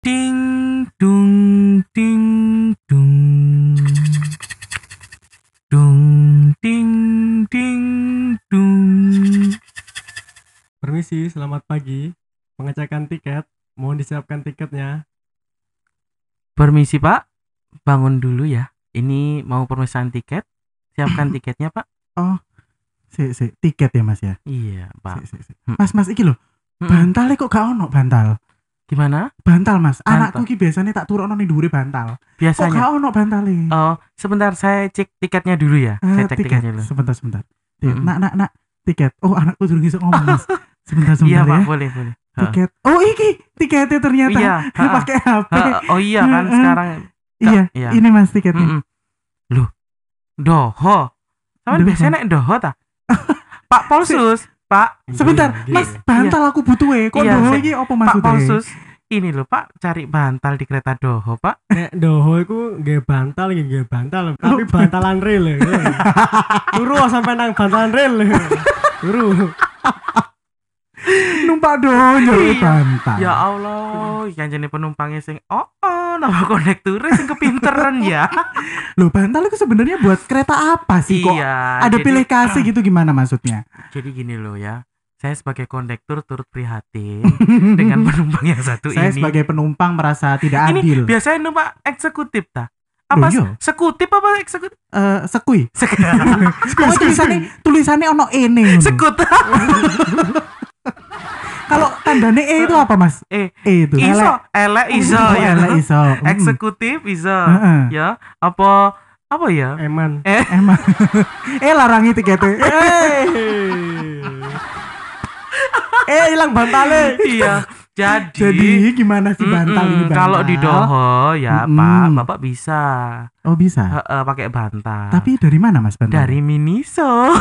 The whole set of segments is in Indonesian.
Ding dung ding dung. Dung ding ding dung. Permisi, selamat pagi. Pengecekan tiket. Mohon disiapkan tiketnya. Permisi Pak, bangun dulu ya. Ini mau permisan tiket. Siapkan tiketnya Pak. Si, si, tiket ya mas ya. Iya Pak. Si, si, si. Mas mas iki loh. Mm-mm. Bantal kok gak ono bantal. Gimana? Bantal mas. Bantal. Anakku ki biasanya tak turun nih dure bantal. Kok Biasanya. gak ono bantal Oh, sebentar saya cek tiketnya dulu ya. saya cek tiketnya dulu. Sebentar sebentar. Tiket. Mm-mm. Nak nak nak tiket. Oh anakku durung iso ngomong mas. Sebentar Iya sebentar Pak, ya. boleh boleh. Heeh. Tiket. Oh iki tiketnya ternyata. Iya. Pakai HP. Heeh, Oh iya kan sekarang. Iya. iya. Ini mas tiketnya. Mm-mm. Loh, doho. Doho. biasanya nek doho ta? Pak Polsus, Pak. Sebentar, Iya, Mas, iya. bantal aku butuh eh. Kok Iya, doho iki apa Pak maksudnya? Polsus. Ini loh Pak, cari bantal di kereta doho Pak. Nek doho iku nggih bantal nggih nggih bantal, tapi bantalan rel. ya. Turu sampai nang bantalan rel. Turu. Numpak doho njaluk Iya. bantal. Ya Allah, yang jenis penumpangnya sing oh oh nama konekturnya sing kepinteran ya. Loh, bantal itu sebenarnya buat kereta apa sih kok? iya. Ada jadi- pilih kasih gitu gimana maksudnya? Jadi gini loh ya. Saya sebagai kondektur turut prihatin dengan penumpang yang satu Saya ini. sebagai penumpang merasa tidak ini adil. biasanya numpak eksekutif ta? Apa Loh, iya. sekutif apa eksekutif? Eh, sekui. Sek- Pokoknya tulisannya tulisannya ono ngono. Sekut. Kalau tandanya E itu apa, Mas? Eh, E itu. iso, elek iso Oh, ya. elek iso. Mm. Eksekutif iso. Heeh. Ya, apa apa ya? Eman. Emang. eh larangi tiketnya. Eh. Eh hilang bantale. iya. Jadi, Jadi gimana sih bantal ini mm-mm, bantal? kalau di Doho ya Mm-mm. Pak, Bapak bisa Oh bisa. Heeh, pakai bantal. Tapi dari mana Mas bantal? dari Miniso.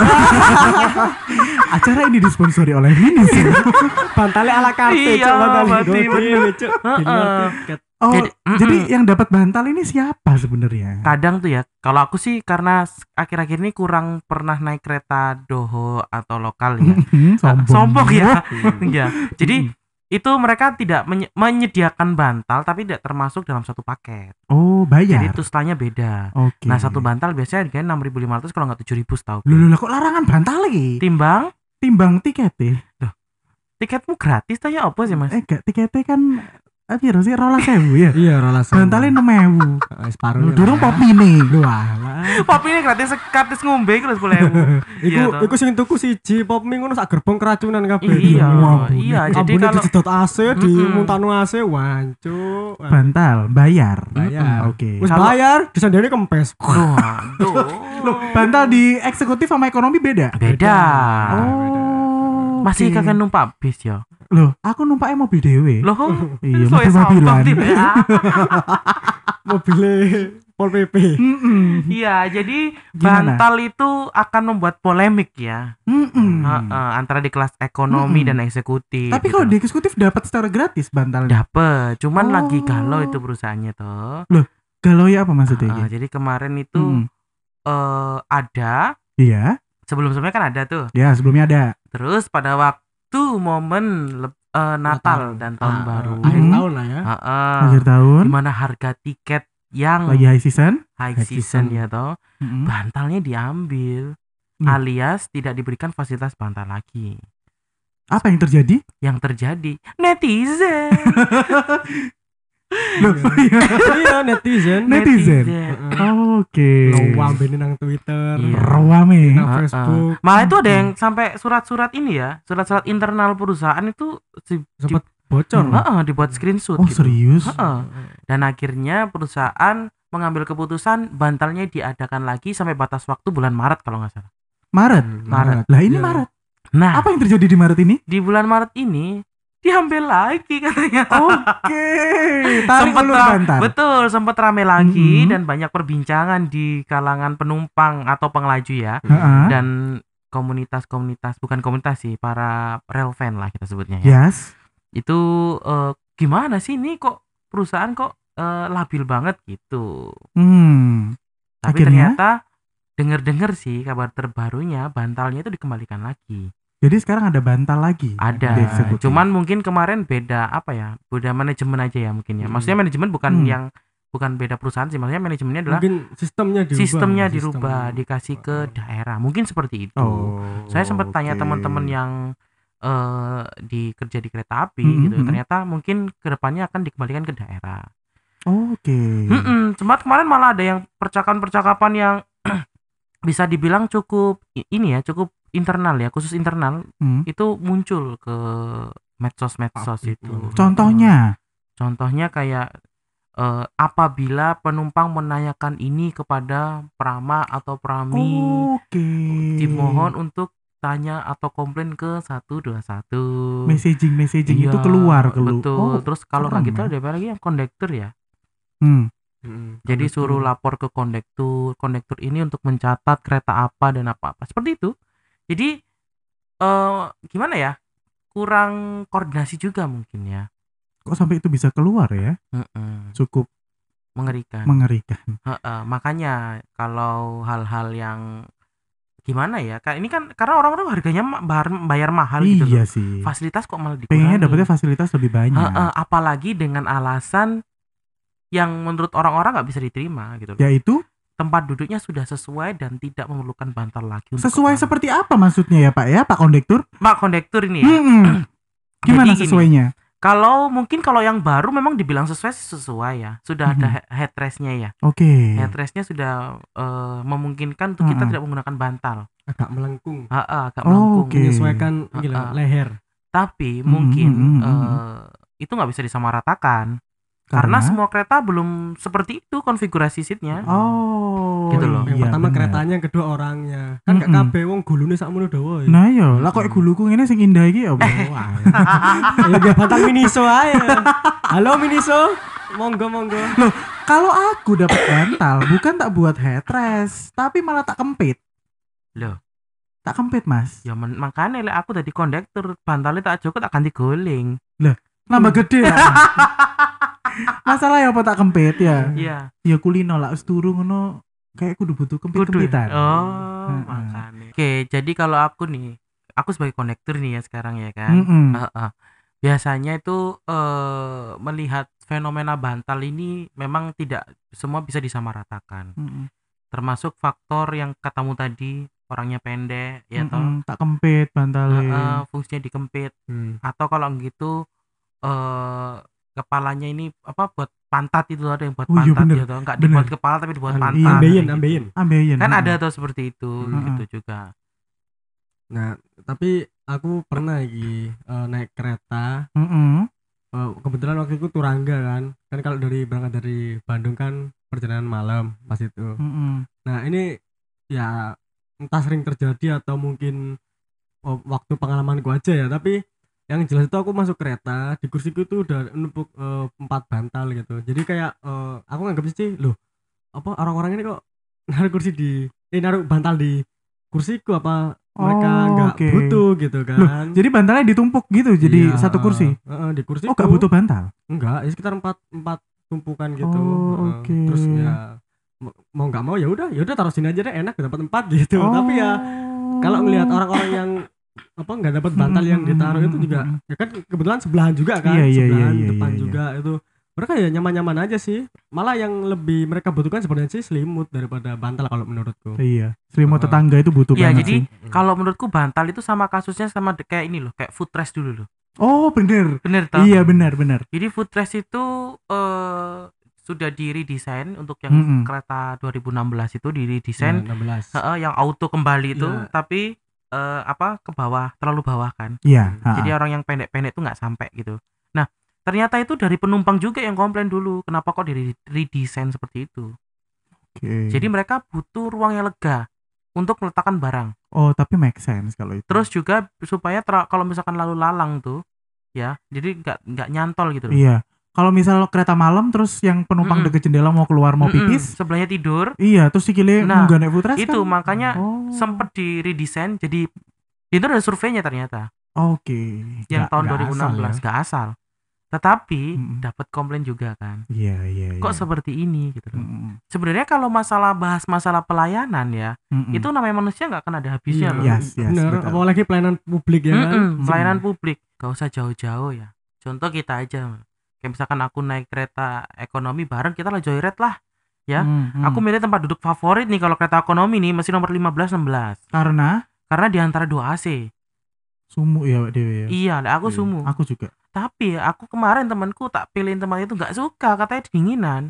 acara ini disponsori oleh Miniso. Bantale ala kafe Iya, berarti bener. Oh, Jadi- jadi, mm-mm. yang dapat bantal ini siapa sebenarnya? Kadang tuh ya, kalau aku sih karena akhir-akhir ini kurang pernah naik kereta Doho atau lokal ya. Hmm, sombong. Sombong ya. Ya. Jadi itu mereka tidak menye- menyediakan bantal tapi tidak termasuk dalam satu paket. Oh, bayar. Jadi tuslannya beda. Oke. Nah, satu bantal biasanya harganya 6.500 kalau nggak 7.000 setahu. Loh, loh, kok larangan bantal lagi? Timbang Timbang tiket tiketmu gratis tanya apa sih, Mas? Eh, gak tiketnya kan eh piro sih rolas sewu ya? Iya, rolas. Bantalnya enam ewu. separuh. Lu durung pop mini. Lu alah. Pop ini gratis gratis ngombe itu 10.000. Iya, Iku toh. iku sing tuku siji pop mie ngono sak gerbong keracunan kabeh. Iya, Wah, iya. Jadi kalau disedot AC, Mm-mm. dimuntano AC, wancuk. Bantal bayar. Bayar. Oke. Wis bayar, disandani kempes. Waduh. Loh, bantal di eksekutif sama ekonomi beda. beda. Oh. Masih kagak numpak bis ya. Loh, aku numpaknya mobil dewe. Loh, Iya, sampah, ya. Mobile Pol PP. Iya, jadi Gimana? bantal itu akan membuat polemik ya. Heeh, antara di kelas ekonomi Mm-mm. dan eksekutif. Tapi gitu kalau loh. di eksekutif dapat secara gratis bantalnya. dapet, cuman Oh. lagi galau itu perusahaannya toh. Galau ya apa maksudnya? Heeh, iki? jadi kemarin itu Mm-mm. eh ada Iya, sebelum-sebelumnya kan ada tuh. ya sebelumnya ada. Terus pada waktu momen leb- eh, Natal, Natal. dan tahun Ah, baru. Akhir Hmm. tahun lah ya. Heeh. Akhir tahun, Di mana harga tiket yang lagi high season. high high season season. ya toh, Mm-mm. bantalnya diambil. Hmm. Alias tidak diberikan fasilitas bantal lagi. Apa yang terjadi? Yang terjadi netizen. Loh, iya. Iya, netizen. Netizen. Oke. Ngawambeni nang Twitter, Iya. Rawame. nang. Facebook. Malah itu ada yang sampai surat-surat ini ya, surat-surat internal perusahaan itu di, di- Sempet bocor. Heeh, dibuat screenshot Oh gitu. serius? Heeh. Dan akhirnya perusahaan mengambil keputusan bantalnya diadakan lagi sampai batas waktu bulan Maret kalau nggak salah. Maret. Maret. Lah ini Iya. Maret. Nah, Apa yang terjadi di Maret ini? di bulan Maret ini diambil lagi katanya. Oke. Tarik Sempet ulur. Betul, sempat rame lagi Mhm. dan banyak perbincangan di kalangan penumpang atau pengelaju ya Heeh. dan komunitas-komunitas bukan komunitas sih, para rel fan lah kita sebutnya ya. Yes. Itu eh, gimana sih ini kok perusahaan kok eh, labil banget gitu. Hmm. Tapi Akhirnya? ternyata dengar-dengar sih kabar terbarunya bantalnya itu dikembalikan lagi. Jadi sekarang ada bantal lagi. Ada. Cuman mungkin kemarin beda apa ya? Beda manajemen aja ya mungkin ya. Hmm. Maksudnya manajemen bukan Hmm. yang bukan beda perusahaan sih. Maksudnya manajemennya adalah Mungkin sistemnya dirubah. sistemnya sistem. dirubah, dikasih ke daerah. Mungkin seperti itu. Oh. Saya sempat tanya oke. teman-teman yang eh di kerja di kereta api Mhm, gitu. mhm. Ternyata mungkin ke depannya akan dikembalikan ke daerah. Oke. Mm-mm, Sempat kemarin malah ada yang percakapan-percakapan yang bisa dibilang cukup ini ya, cukup internal ya, khusus internal Hmm. itu muncul ke medsos-medsos Publik. itu. Contohnya. Contohnya kayak eh, apabila penumpang menanyakan ini kepada prama atau prami, Oke. dimohon untuk tanya atau komplain ke 121. messaging messaging itu Iya, keluar keluar. Betul. Terus kalau nggak gitu ya. ada apa lagi yang kondektur ya. Hmm. Mm-mm. Jadi Kondektur. suruh lapor ke kondektur, kondektur ini untuk mencatat kereta apa dan apa-apa. Seperti itu. Jadi eh gimana ya? Kurang koordinasi juga mungkin ya. Kok sampai itu bisa keluar ya? Mm-mm. Cukup Mengerikan. mengerikan. Heeh, makanya kalau hal-hal yang gimana ya? Kayak ini kan karena orang-orang harganya bayar, bayar mahal gitu iya loh. sih. Fasilitas kok malah dikurangi. Pengennya dapetnya fasilitas lebih banyak. Heeh, apalagi dengan alasan yang menurut orang-orang nggak bisa diterima gitu. loh. Yaitu Tempat duduknya sudah sesuai dan tidak memerlukan bantal lagi. untuk sesuai kepala. seperti apa maksudnya ya Pak ya Pak Kondektur? Pak kondektur ini ya. Hmm. Gimana Jadi gini, sesuainya? Kalau mungkin kalau yang baru memang dibilang sesuai sesuai ya. Sudah ada Mhm. he- headrestnya ya. Oke. Headrestnya sudah eh, memungkinkan untuk kita Mm-mm. tidak menggunakan bantal. agak melengkung. Ha, ha, agak Oh, melengkung. oke. Menyesuaikan gila, ah. leher. Tapi mungkin mhm, eh, itu nggak bisa disamaratakan karena semua kereta belum seperti itu konfigurasi seatnya. Oh. Gitu loh. Yang iya, pertama bener. keretanya, yang kedua orangnya. Kan gak Mm-mm. kabeh wong gulune sakmono dawa. ya. Nah iya, lah kok guluku ini sing indah iki ya. Ya gak batang Miniso aja. Halo Miniso. Monggo monggo. Kalau aku dapat bantal, bukan tak buat headrest, tapi malah tak kempit. Loh. Tak kempit, Mas. Ya men- makanya lek aku dari kondektur bantalnya tak cukup tak ganti guling. Nambah gede lah. Masalah ya apa tak kempit ya? Iya. Ya kulino lah turu ngono kayak kudu butuh Kudu. kempit-kempitan. Oh, makanya. Oke, jadi kalau aku nih, aku sebagai kondektur nih ya sekarang ya kan. Mm-mm. Heeh. Biasanya itu eh melihat fenomena bantal ini memang tidak semua bisa disamaratakan. Mm-mm. Termasuk faktor yang katamu tadi orangnya pendek ya toh. Mm-mm, tak kempit bantale. Heeh, fungsinya dikempit Hmm. atau kalau gitu eh kepalanya ini apa buat pantat itu ada yang buat Oh iya, pantat bener. ya toh, enggak Bener. dibuat kepala tapi dibuat pantat. iya, ambeien, gitu. ambeien. Ambeien. Kan ada tuh seperti itu Hmm. gitu juga. Nah, tapi aku pernah lagi eh, naik kereta. Mm-mm. Eh, kebetulan waktu itu Turangga kan. Kan kalau dari berangkat dari Bandung kan perjalanan malam pas itu. Mm-mm. Nah, ini ya entah sering terjadi atau mungkin oh, waktu pengalamanku aja ya, tapi yang jelas itu aku masuk kereta di kursiku itu udah numpuk eh, empat bantal gitu. Jadi kayak eh, aku nganggap sih loh apa orang-orang ini kok naruh kursi di eh naruh bantal di kursiku apa mereka Oh, nggak oke. butuh gitu kan. Loh, Jadi bantalnya ditumpuk gitu jadi Iya, satu kursi. eh, eh, di kursi Oh, gak butuh bantal. enggak ya sekitar empat empat tumpukan gitu Oh, oke. terus ya mau- nggak mau ya udah ya udah taruh sini aja deh enak dapat tempat gitu tapi ya kalau ngelihat orang-orang yang apa nggak dapat bantal yang ditaruh itu juga ya kan kebetulan sebelahan juga kan Iya, iya, sebelahan iya, iya, depan iya. juga itu mereka ya nyaman-nyaman aja sih malah yang lebih mereka butuhkan sebenarnya sih selimut daripada bantal kalau menurutku Iya, selimut Heeh. tetangga itu butuh Iya, banget jadi sih. kalau menurutku bantal itu sama kasusnya sama kayak ini loh, kayak footrest dulu loh. Oh, bener. Bener toh? Iya, benar, benar. Jadi footrest itu eh sudah di redesign untuk yang Mm-mm. kereta 2016 itu di Ya, redesign 16 heeh, yang auto kembali itu Iya. tapi eh, apa ke bawah terlalu bawah kan. Iya, ha-ha. Jadi orang yang pendek-pendek tuh nggak sampai gitu. Nah, ternyata itu dari penumpang juga yang komplain dulu, kenapa kok di redesign seperti itu. Oke. Jadi mereka butuh ruang yang lega untuk meletakkan barang. oh, tapi make sense kalau itu. Terus juga supaya kalau misalkan lalu lalang tuh ya, jadi nggak nggak nyantol gitu loh. Iya. Kalau misal kereta malam terus yang penumpang Mm-mm. deket jendela mau keluar mau pipis, sebelahnya tidur, iya, terus sikile Nah, munggah naik footrest itu kan? makanya Oh. sempet di redesign jadi itu ada surveinya ternyata Oke. yang Nggak- tahun nggak asal 2016 ya. nggak asal tetapi Mm-mm. dapat komplain juga kan Iya, iya, kok iya. seperti ini gitu loh Mm-mm. sebenarnya kalau masalah bahas masalah pelayanan ya Mm-mm. itu namanya manusia nggak akan ada habisnya Iya, loh Yes, yes, bener. betul. apalagi pelayanan publik ya kan Mm-mm, pelayanan publik gak usah jauh-jauh ya contoh kita aja kayak misalkan aku naik kereta ekonomi bareng kita lah joyride lah ya. Mm, mm. aku milih tempat duduk favorit nih kalau kereta ekonomi nih masih nomor 15 16 karena karena di antara dua AC sumu ya Dewi ya. iya lah aku Iya, sumu Aku juga. tapi aku kemarin temanku tak pilihin tempat itu nggak suka katanya dinginan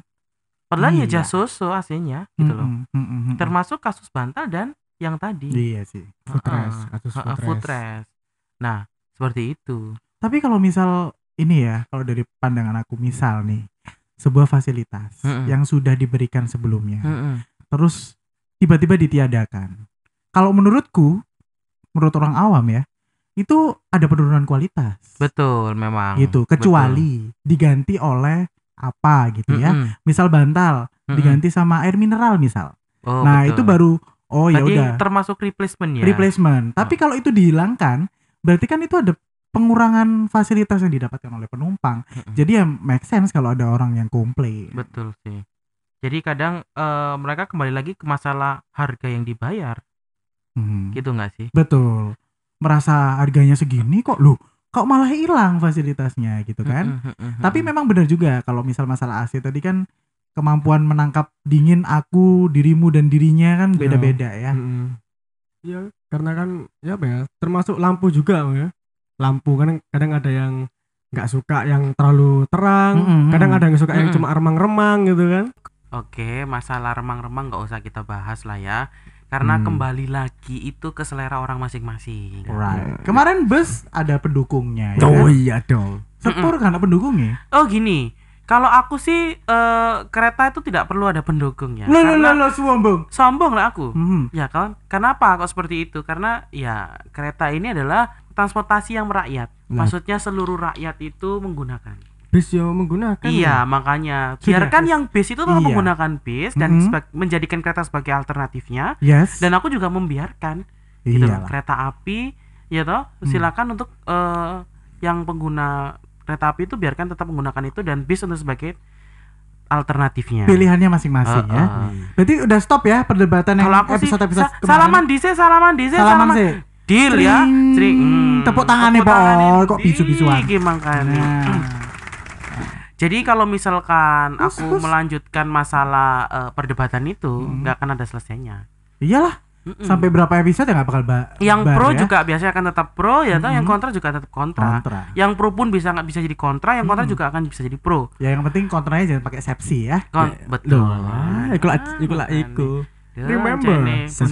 padahal ya Iya. jas soso AC-nya gitu loh Mm-mm, mm-mm, mm-mm. termasuk kasus bantal dan yang tadi Iya sih. Footrest, Heeh, kasus heeh, footrest. footrest. nah seperti itu Tapi kalau misal ini ya, kalau dari pandangan aku misal nih sebuah fasilitas Mm-mm. yang sudah diberikan sebelumnya, Mm-mm. terus tiba-tiba ditiadakan. Kalau menurutku, menurut orang awam ya, itu ada penurunan kualitas. betul memang gitu, kecuali diganti oleh apa gitu ya. Mm-mm. Misal bantal Mm-mm. diganti sama air mineral misal. Oh, nah, betul. itu baru oh ya Tadi udah termasuk replacement ya replacement. Tapi kalau itu dihilangkan, berarti kan itu ada pengurangan fasilitas yang didapatkan oleh penumpang. Mm-mm. Jadi ya make sense kalau ada orang yang komplain. betul sih jadi kadang eh, mereka kembali lagi ke masalah harga yang dibayar Hmm, gitu nggak sih Betul. Merasa harganya segini kok lu kok malah hilang fasilitasnya gitu kan. Tapi memang benar juga kalau misal masalah AC tadi kan kemampuan menangkap dingin aku, dirimu dan dirinya kan Iya. beda-beda ya. Mm-mm. Ya, karena kan ya apa ya, termasuk lampu juga ya. Lampu kan kadang ada yang nggak suka yang terlalu terang, Mm-mm, kadang mm-mm. ada yang suka yang Mm-mm. cuma remang-remang gitu kan. Oke, masalah remang-remang nggak usah kita bahas lah ya. Karena Hmm. kembali lagi itu ke selera orang masing-masing. Right. Kemarin bus ada pendukungnya ya. Oh kan? iya dong. Sepur kan ada pendukungnya. Oh gini, kalau aku sih eh, kereta itu tidak perlu ada pendukungnya. Lo lo lo Karena lo sombong. sombong lah aku. Hmm. Ya kan? Kenapa kok seperti itu? Karena ya kereta ini adalah transportasi yang merakyat. Nah. Maksudnya seluruh rakyat itu menggunakan. Bis yo menggunakan. Iya, makanya Sudah, biarkan bis. yang bis itu tetap Iya. menggunakan bis dan Mhm. seba- menjadikan kereta sebagai alternatifnya. Yes. Dan aku juga membiarkan gitu loh, kereta api ya toh Hmm. silakan untuk eh, yang pengguna kereta api itu biarkan tetap menggunakan itu dan bis untuk sebagai alternatifnya. Pilihannya masing-masing Eh, ya. eh. Berarti udah stop ya perdebatan yang episode-episode sa- kemarin. salaman dise, salaman dise, Salaman sih. Deal ya. Cering. Hmm, Tepuk tangan nih, tepuk tangan Boy. nih. Kok bisu-bisuan? Iki makanya. Nah. Jadi kalau misalkan Terus, aku melanjutkan masalah eh, perdebatan itu Hmm. nggak akan ada selesainya. Iyalah, Mm-mm. sampai berapa episode ya nggak bakal ba yang bar pro ya. juga biasanya akan tetap pro ya toh, yang kontra juga tetap kontra. kontra. Yang pro pun bisa nggak bisa jadi kontra, yang kontra Mm-mm. juga akan bisa jadi pro. Ya yang penting kontranya jangan pakai sepsi ya. Kon Ya, betul. Loh, iku lah iku lah makanya. iku. Ya, Remember. Nengse.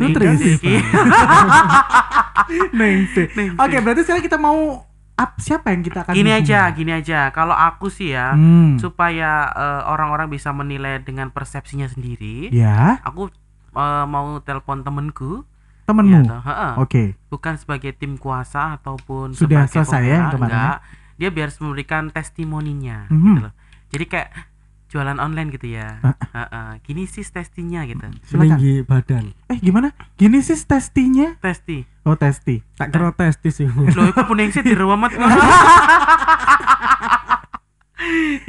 Nengse. Oke, berarti sekarang kita mau up siapa yang kita akan Gini aja, gini aja. Kalau aku sih ya, Hmm. supaya eh, orang-orang bisa menilai dengan persepsinya sendiri, Ya, aku eh, mau telepon temenku. temenmu. ya. Oke. bukan sebagai tim kuasa ataupun Sudah selesai ya kemarin ya? enggak. Dia biar memberikan testimoninya Mhm. gitu loh. Jadi kayak jualan online gitu ya. Ah. Heeh. Gini sih testinya gitu. Tinggi badan. Eh, gimana? Gini sih testinya? Testi. Oh, testi. Tak kira testis sih. Loh, iku puning sih diruamat.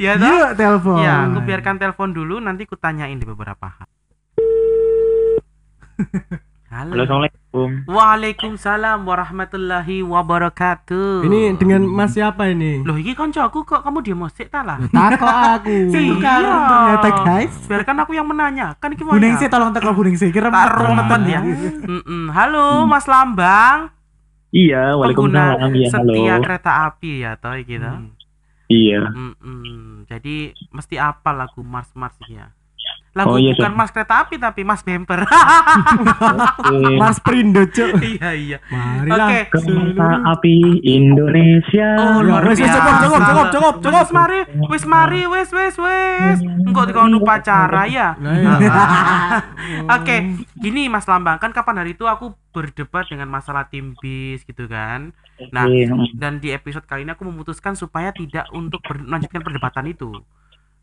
ya toh? Yuk, telepon. Ya, aku biarkan telepon dulu nanti ku tanyain di beberapa hal. Halo. Halo, assalamualaikum. Waalaikumsalam warahmatullahi wabarakatuh. Ini dengan Mas siapa ini? Loh, ini koncoku kok kamu dia mosik ta lah? Tako aku. Iya. ternyata guys. Biarkan aku yang menanya. Kan gimana? Kuning sih tolong teko kuning sih. Kira Tak teman rumet ya. Halo, Mas Lambang. Iya, waalaikumsalam. Iya, halo. setia kereta api ya, toh gitu. Iya. Mm-mm. Jadi mesti apa lagu Mars Mars ya? Lagu Oh, iya, bukan. Mas kereta api tapi Mas Bemper. Mas Prindo, Cuk. iya iya. Marilah. Oke. Kereta api Indonesia. Oh, Ya, luar wes, biasa. cukup, cukup, cukup, cukup, cukup. Wes mari, wes mari, wes wes wes. Engkau dikau upacara ya. Oke, gini Mas Lambang, kan kapan hari itu aku berdebat dengan masalah tim bis gitu kan. Nah, Oke, mm. dan di episode kali ini aku memutuskan supaya tidak untuk melanjutkan perdebatan itu.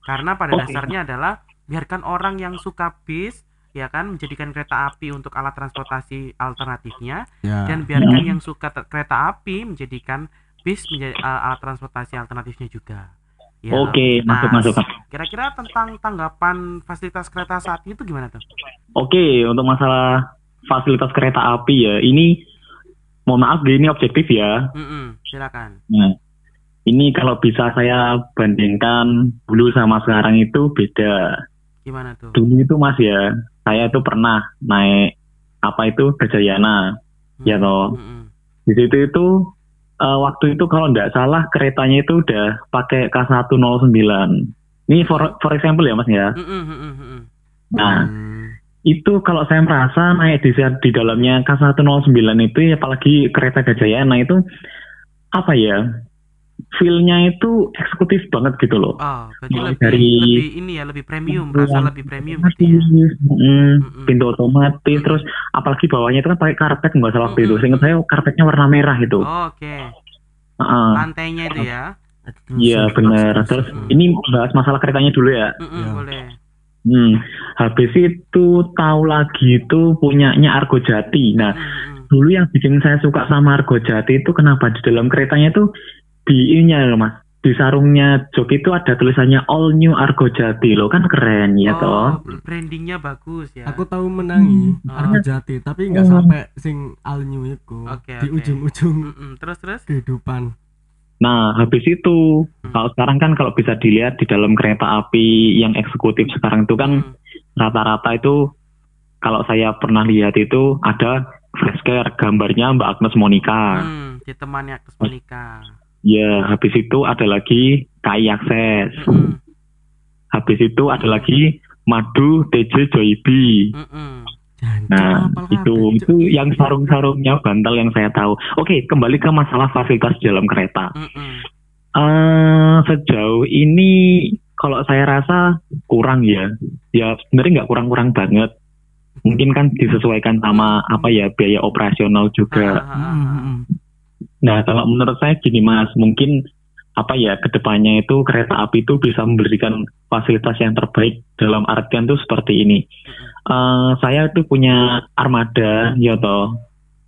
Karena pada Oke. dasarnya adalah biarkan orang yang suka bis ya kan menjadikan kereta api untuk alat transportasi alternatifnya Ya. dan biarkan yang suka kereta api menjadikan bis menjadi uh, alat transportasi alternatifnya juga. Ya. Oke, masuk Nah, masuk. Kira-kira tentang tanggapan fasilitas kereta saat ini tuh gimana tuh? Oke, untuk masalah fasilitas kereta api ya, ini mohon maaf ini objektif ya. Mm-mm, silakan. Nah, ini kalau bisa saya bandingkan dulu sama sekarang itu beda. Gimana tuh? Dulu itu Mas ya, saya itu pernah naik apa itu Gajayana. Ya toh. Mm-mm. Di situ itu eh, waktu itu kalau nggak salah keretanya itu udah pakai K109. Ini for for example ya Mas ya. Mm-mm, mm-mm, mm-mm. Nah, Hmm. itu kalau saya merasa naik di di dalamnya K109 itu ya apalagi kereta Gajayana itu apa ya? Feel-nya itu eksekutif banget gitu loh. Oh, berarti Mulai lebih, dari- lebih ini ya, lebih premium, rasa lebih premium gitu ya. mm, Mm-mm. pintu otomatis, terus apalagi bawahnya itu kan pakai karpet nggak salah waktu itu. Mm-mm. Seingat saya karpetnya warna merah itu. Oh, Oke, Heeh. lantainya itu ya. Iya benar. Terus ini bahas masalah keretanya dulu ya. Mm-mm, Ya. Boleh. Hmm. Habis itu tahu lagi itu punyanya Argo Jati. Nah, Mm-mm. dulu yang bikin saya suka sama Argo Jati itu kenapa di dalam keretanya itu di ininya loh mas di sarungnya jok itu ada tulisannya all new Argo Jati loh kan keren ya toh oh, brandingnya bagus ya. Aku tahu menangi Hmm. Argo Jati, tapi nggak Oh. sampai sing al new iku Oke, di oke. ujung-ujung Mm-mm, Terus terus. kehidupan. nah habis itu Hmm. kalau sekarang kan kalau bisa dilihat di dalam kereta api yang eksekutif sekarang itu kan Mm. rata-rata itu kalau saya pernah lihat itu ada flashcare gambarnya Mbak Agnes Monica Hmm, di temannya Agnes Monica. Ya habis itu ada lagi KI Akses Mm-mm, habis itu ada lagi Madu TJ Joybi mm-mm. Nah, itu itu yang sarung-sarungnya bantal yang saya tahu. Oke, kembali ke masalah fasilitas di dalam kereta. Mm-mm. eh sejauh ini kalau saya rasa kurang ya. Ya sebenarnya nggak kurang-kurang banget. Mungkin kan disesuaikan sama apa ya biaya operasional juga. ah. Nah, kalau menurut saya gini Mas, mungkin apa ya ke depannya itu kereta api itu bisa memberikan fasilitas yang terbaik dalam artian itu seperti ini. Eh, saya tuh punya armada, ya toh.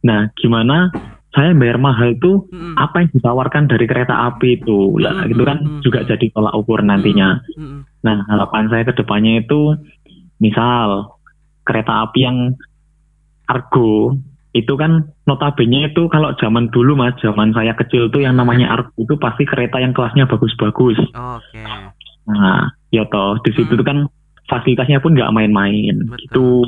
Nah, gimana saya bayar mahal tuh Mm-mm. apa yang ditawarkan dari kereta api itu, lah Mm, itu kan mm, mm, juga mm. jadi tolak ukur nantinya. Mm-mm. Nah, harapan saya ke depannya itu, misal kereta api yang Argo itu kan notabene itu kalau zaman dulu mas, zaman saya kecil tuh yang namanya Argo itu pasti kereta yang kelasnya bagus-bagus. Oke. Nah, ya toh di situ Hmm. kan fasilitasnya pun nggak main-main gitu.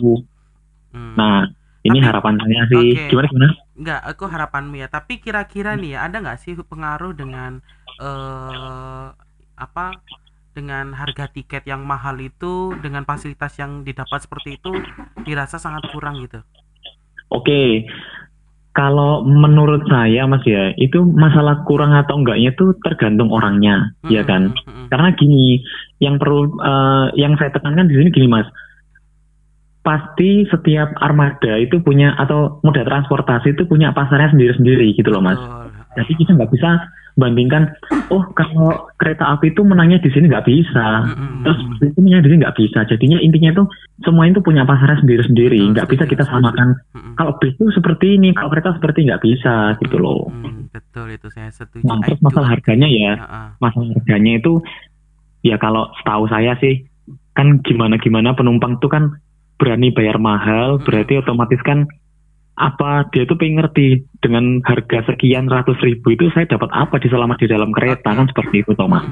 Hmm. Nah, ini Tapi- harapan saya sih. Oke. Gimana gimana? Enggak, aku harapanmu ya. Tapi kira-kira nih ya, ada nggak sih pengaruh dengan eh apa dengan harga tiket yang mahal itu dengan fasilitas yang didapat seperti itu dirasa sangat kurang gitu. Oke. Kalau menurut saya Mas ya, itu masalah kurang atau enggaknya itu tergantung orangnya, ya Mm-mm, kan? mm-mm. Karena gini, yang perlu eh, yang saya tekankan di sini gini Mas. Pasti setiap armada itu punya atau moda transportasi itu punya pasarnya sendiri-sendiri gitu loh Mas. Betul. Jadi kita nggak bisa bandingkan, oh kalau kereta api itu menangnya di sini nggak bisa, Mm-mm. terus itu menangnya di sini nggak bisa. Jadinya intinya itu semua itu punya pasarnya sendiri-sendiri, Betul, nggak bisa kita samakan. Mm-mm. Kalau bis itu seperti ini, kalau kereta seperti nggak bisa gitu loh. Mm, betul itu saya setuju. Nah, terus masalah harganya ya, masalah harganya itu ya kalau setahu saya sih kan gimana gimana penumpang tuh kan berani bayar mahal berarti otomatis kan apa dia tuh pengen ngerti dengan harga sekian ratus ribu itu saya dapat apa di selama di dalam kereta kan seperti itu Thomas.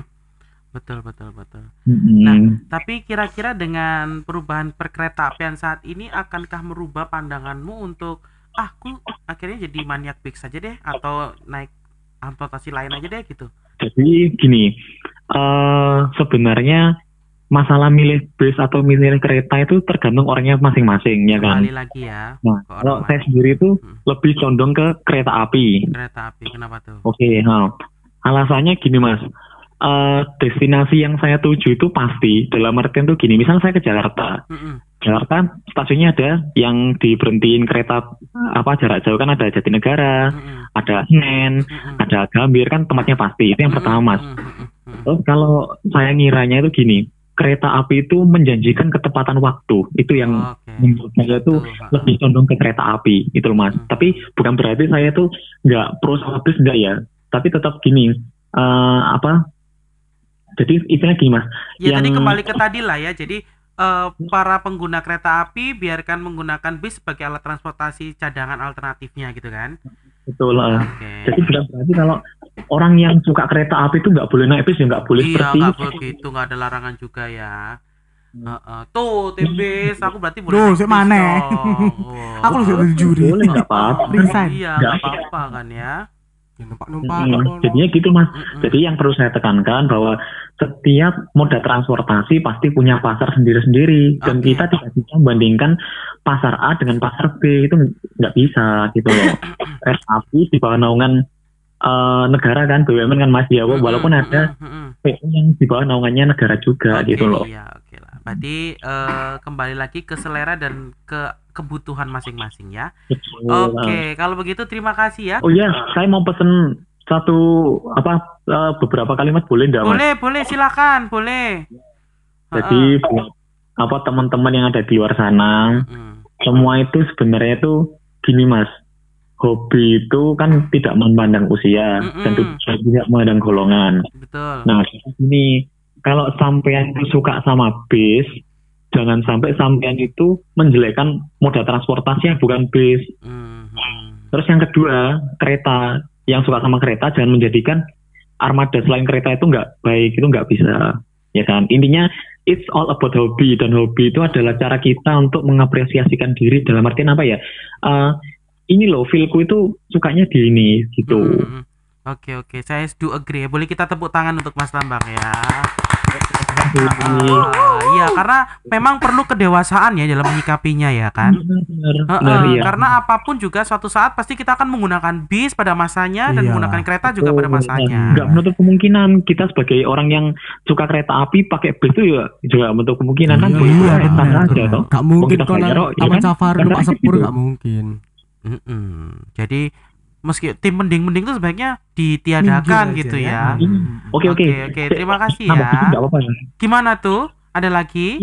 Betul betul betul. Mm-mm. Nah, Tapi kira-kira dengan perubahan perkereta apian saat ini akankah merubah pandanganmu untuk ah aku akhirnya jadi maniak big saja deh atau naik transportasi lain aja deh gitu. Jadi gini, eh sebenarnya masalah milih bis atau milih kereta itu tergantung orangnya masing-masing ya kan. Kembali lagi ya Nah, kalau saya sendiri tuh Hmm. lebih condong ke kereta api. kereta api kenapa tuh? Oke, nah, alasannya gini mas, Eh destinasi yang saya tuju itu pasti dalam artian tuh gini, misal saya ke Jakarta, Mm-mm. Jakarta stasiunnya ada yang diberhentiin kereta apa jarak jauh kan ada Jatinegara, Mm-mm. ada Senen, Mm-mm. ada Gambir kan tempatnya pasti itu yang pertama mas. Terus kalau saya ngiranya itu gini, kereta api itu menjanjikan ketepatan waktu, itu yang Oke. menurut saya ha. lebih condong ke kereta api itu loh mas Hmm. tapi bukan berarti saya tuh nggak pro sama bis enggak ya tapi tetap gini eh, apa jadi istilahnya gini mas Ya tadi Yang- kembali ke tadi lah ya. Jadi eh, para pengguna kereta api biarkan menggunakan bis sebagai alat transportasi cadangan alternatifnya gitu kan. Betul eh. Oke. jadi bukan berarti kalau orang yang suka kereta api itu nggak boleh naik bis ya nggak boleh Iya seperti nggak itu. begitu nggak ada larangan juga ya. Heeh. Tuh tim bis aku berarti boleh. Maneh. dong. Wow. Aku harus jadi juri. boleh nggak apa-apa. Iya Nggak. nggak apa-apa kan ya. Ya, numpak-numpak Mm, apa, jadinya gitu mas Mm-mm. Jadi yang perlu saya tekankan bahwa setiap moda transportasi pasti punya pasar sendiri-sendiri dan Oke. kita tidak bisa membandingkan pasar A dengan pasar B itu nggak bisa gitu loh. Api di bawah naungan eh, negara kan BUMN kan Mas ya walaupun ada. PU yang di bawah naungannya negara juga Oke, gitu loh. Iya, oke lah. Berarti eh, kembali lagi ke selera dan ke kebutuhan masing-masing ya. Betul. Oke, kalau begitu terima kasih ya. Oh iya, saya mau pesen satu apa eh, beberapa kalimat boleh nggak Mas? Boleh, boleh silakan, boleh. Jadi buat apa teman-teman yang ada di luar sana Mm-mm. semua itu sebenarnya itu gini mas hobi itu kan tidak memandang usia Mm-mm. dan juga tidak memandang golongan betul. nah ini kalau sampean itu suka sama bis jangan sampai sampean itu menjelekkan moda transportasi yang bukan bis Mm-mm. terus yang kedua kereta yang suka sama kereta jangan menjadikan armada selain kereta itu nggak baik itu nggak bisa ya kan intinya it's all about hobi dan hobi itu adalah cara kita untuk mengapresiasikan diri dalam artian apa ya Eh, ini loh feelku itu sukanya di ini gitu Mm-mm. Oke, oke. Saya do agree. Boleh kita tepuk tangan untuk Mas Tambang ya. Ah, Iya, karena memang perlu kedewasaan ya dalam menyikapinya ya kan. benar Heeh, benar iya Karena apa pun juga suatu saat pasti kita akan menggunakan bis pada masanya dan Iya. menggunakan kereta juga pada masanya. nggak menutup kemungkinan kita sebagai orang yang suka kereta api pakai bis itu ya juga menutup kemungkinan kan Iya, iya, aja toh mungkin bayar, ya Taman kan? Safari numpak gitu. sepur gak mungkin. Mm-mm. Jadi meski tim mending-mending itu sebaiknya ditiadakan gitu aja ya. Hmm. Oke oke. Oke, oke. Terima kasih ya. Gimana tuh? Ada lagi?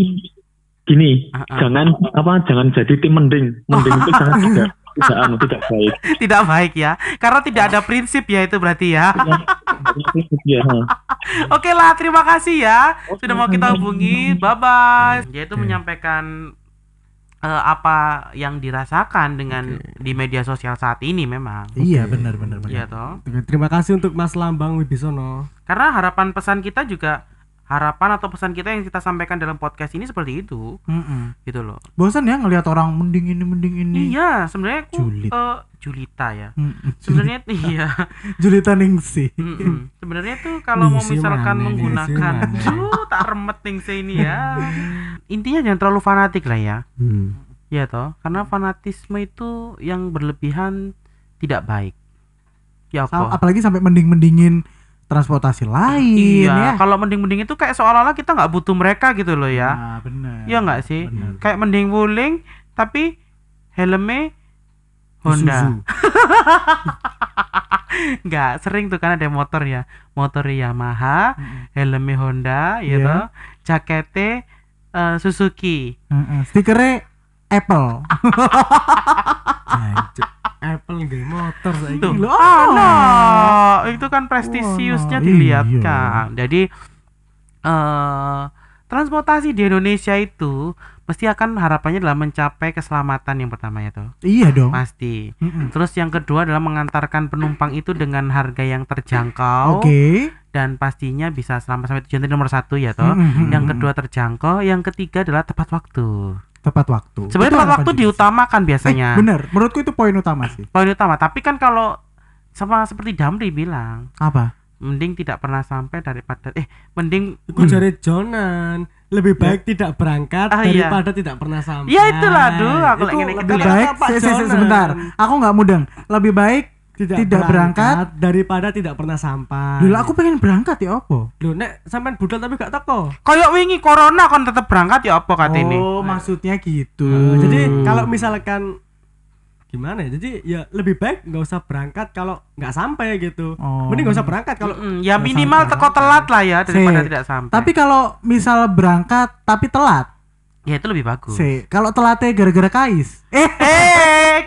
Gini, Ah, ah. jangan apa jangan jadi tim mending. Mending itu sangat tidak tidak anu, tidak baik. Tidak baik ya. Karena tidak ada prinsip ya itu berarti ya. Ya, ha. Oke lah, terima kasih ya. Sudah mau kita hubungi. Bye bye. Yaitu Oke. menyampaikan eh, apa yang dirasakan dengan Oke. di media sosial saat ini memang. Iya, benar benar Iya benar. toh. Oke, Terima kasih untuk Mas Lambang Wibisono. Karena harapan pesan kita juga harapan atau pesan kita yang kita sampaikan dalam podcast ini seperti itu, Mm-mm. gitu loh. Bosan ya ngelihat orang mending ini mending ini. Iya, sebenarnya aku Julid. eh, Julita ya. Mm-mm. Sebenarnya iya. Julita Ningsih. Mm-mm. Sebenarnya tuh kalau mau misalkan mana, menggunakan. Duh, tak remet saya ini ya. Intinya jangan terlalu fanatik lah ya. Hmm. Iya toh, karena fanatisme itu yang berlebihan tidak baik. Ya apa? Apalagi sampai mending-mendingin transportasi lain Iya, ya. kalau mending-mending itu kayak seolah-olah kita nggak butuh mereka gitu loh ya. Nah, benar. Iya nggak sih? Benar. Kayak mending wuling tapi helmnya Honda. Nggak, sering tuh kan ada motor ya. Motor Yamaha, Mm-mm. helmnya Honda, ya Iya. toh. Jaketnya eh, Suzuki. Mm-mm. Stikernya Apple. Apple nggak motor saiki. Oh. nah, itu kan prestisiusnya Wah, iya. dilihatkan. Jadi eh transportasi di Indonesia itu pasti akan harapannya adalah mencapai keselamatan yang pertama ya toh. Iya dong. Pasti. Mm-mm. Terus yang kedua adalah mengantarkan penumpang itu dengan harga yang terjangkau Oke. dan pastinya bisa selamat sampai tujuan itu nomor satu ya toh. Mm-mm. Yang kedua terjangkau, yang ketiga adalah tepat waktu. Tepat waktu. Sebenarnya tepat waktu jenis? diutamakan biasanya. Eh, bener, menurutku itu poin utama sih. Poin utama. Tapi kan kalau sama seperti Damri bilang, Apa? mending tidak pernah sampai daripada eh mending Iku jari Jonan lebih baik tidak berangkat Ah, iya. daripada tidak pernah sampai. Ya, itulah, aduh, aku Itu lagi ingin lebih baik, Pak se- se- se- Jonan. sebentar. Aku nggak mudeng. Lebih baik Tidak, Tidak berangkat. daripada tidak pernah sampai. dulu aku pengen berangkat ya opo? Loh, nek sampean budal tapi gak teko. Kayak wingi corona kon tetep berangkat ya apa ini? Oh, maksudnya gitu. Eh, Jadi Hmm. kalau misalkan gimana ya? Jadi ya lebih baik nggak usah berangkat kalau nggak sampai gitu. Oh. Mending nggak usah berangkat kalau Mm-mm, ya minimal sampai. teko telat lah ya daripada Se- tidak sampai. Tapi kalau misal berangkat tapi telat, ya itu lebih bagus. kalau telatnya gara-gara kais. Eh, Eh,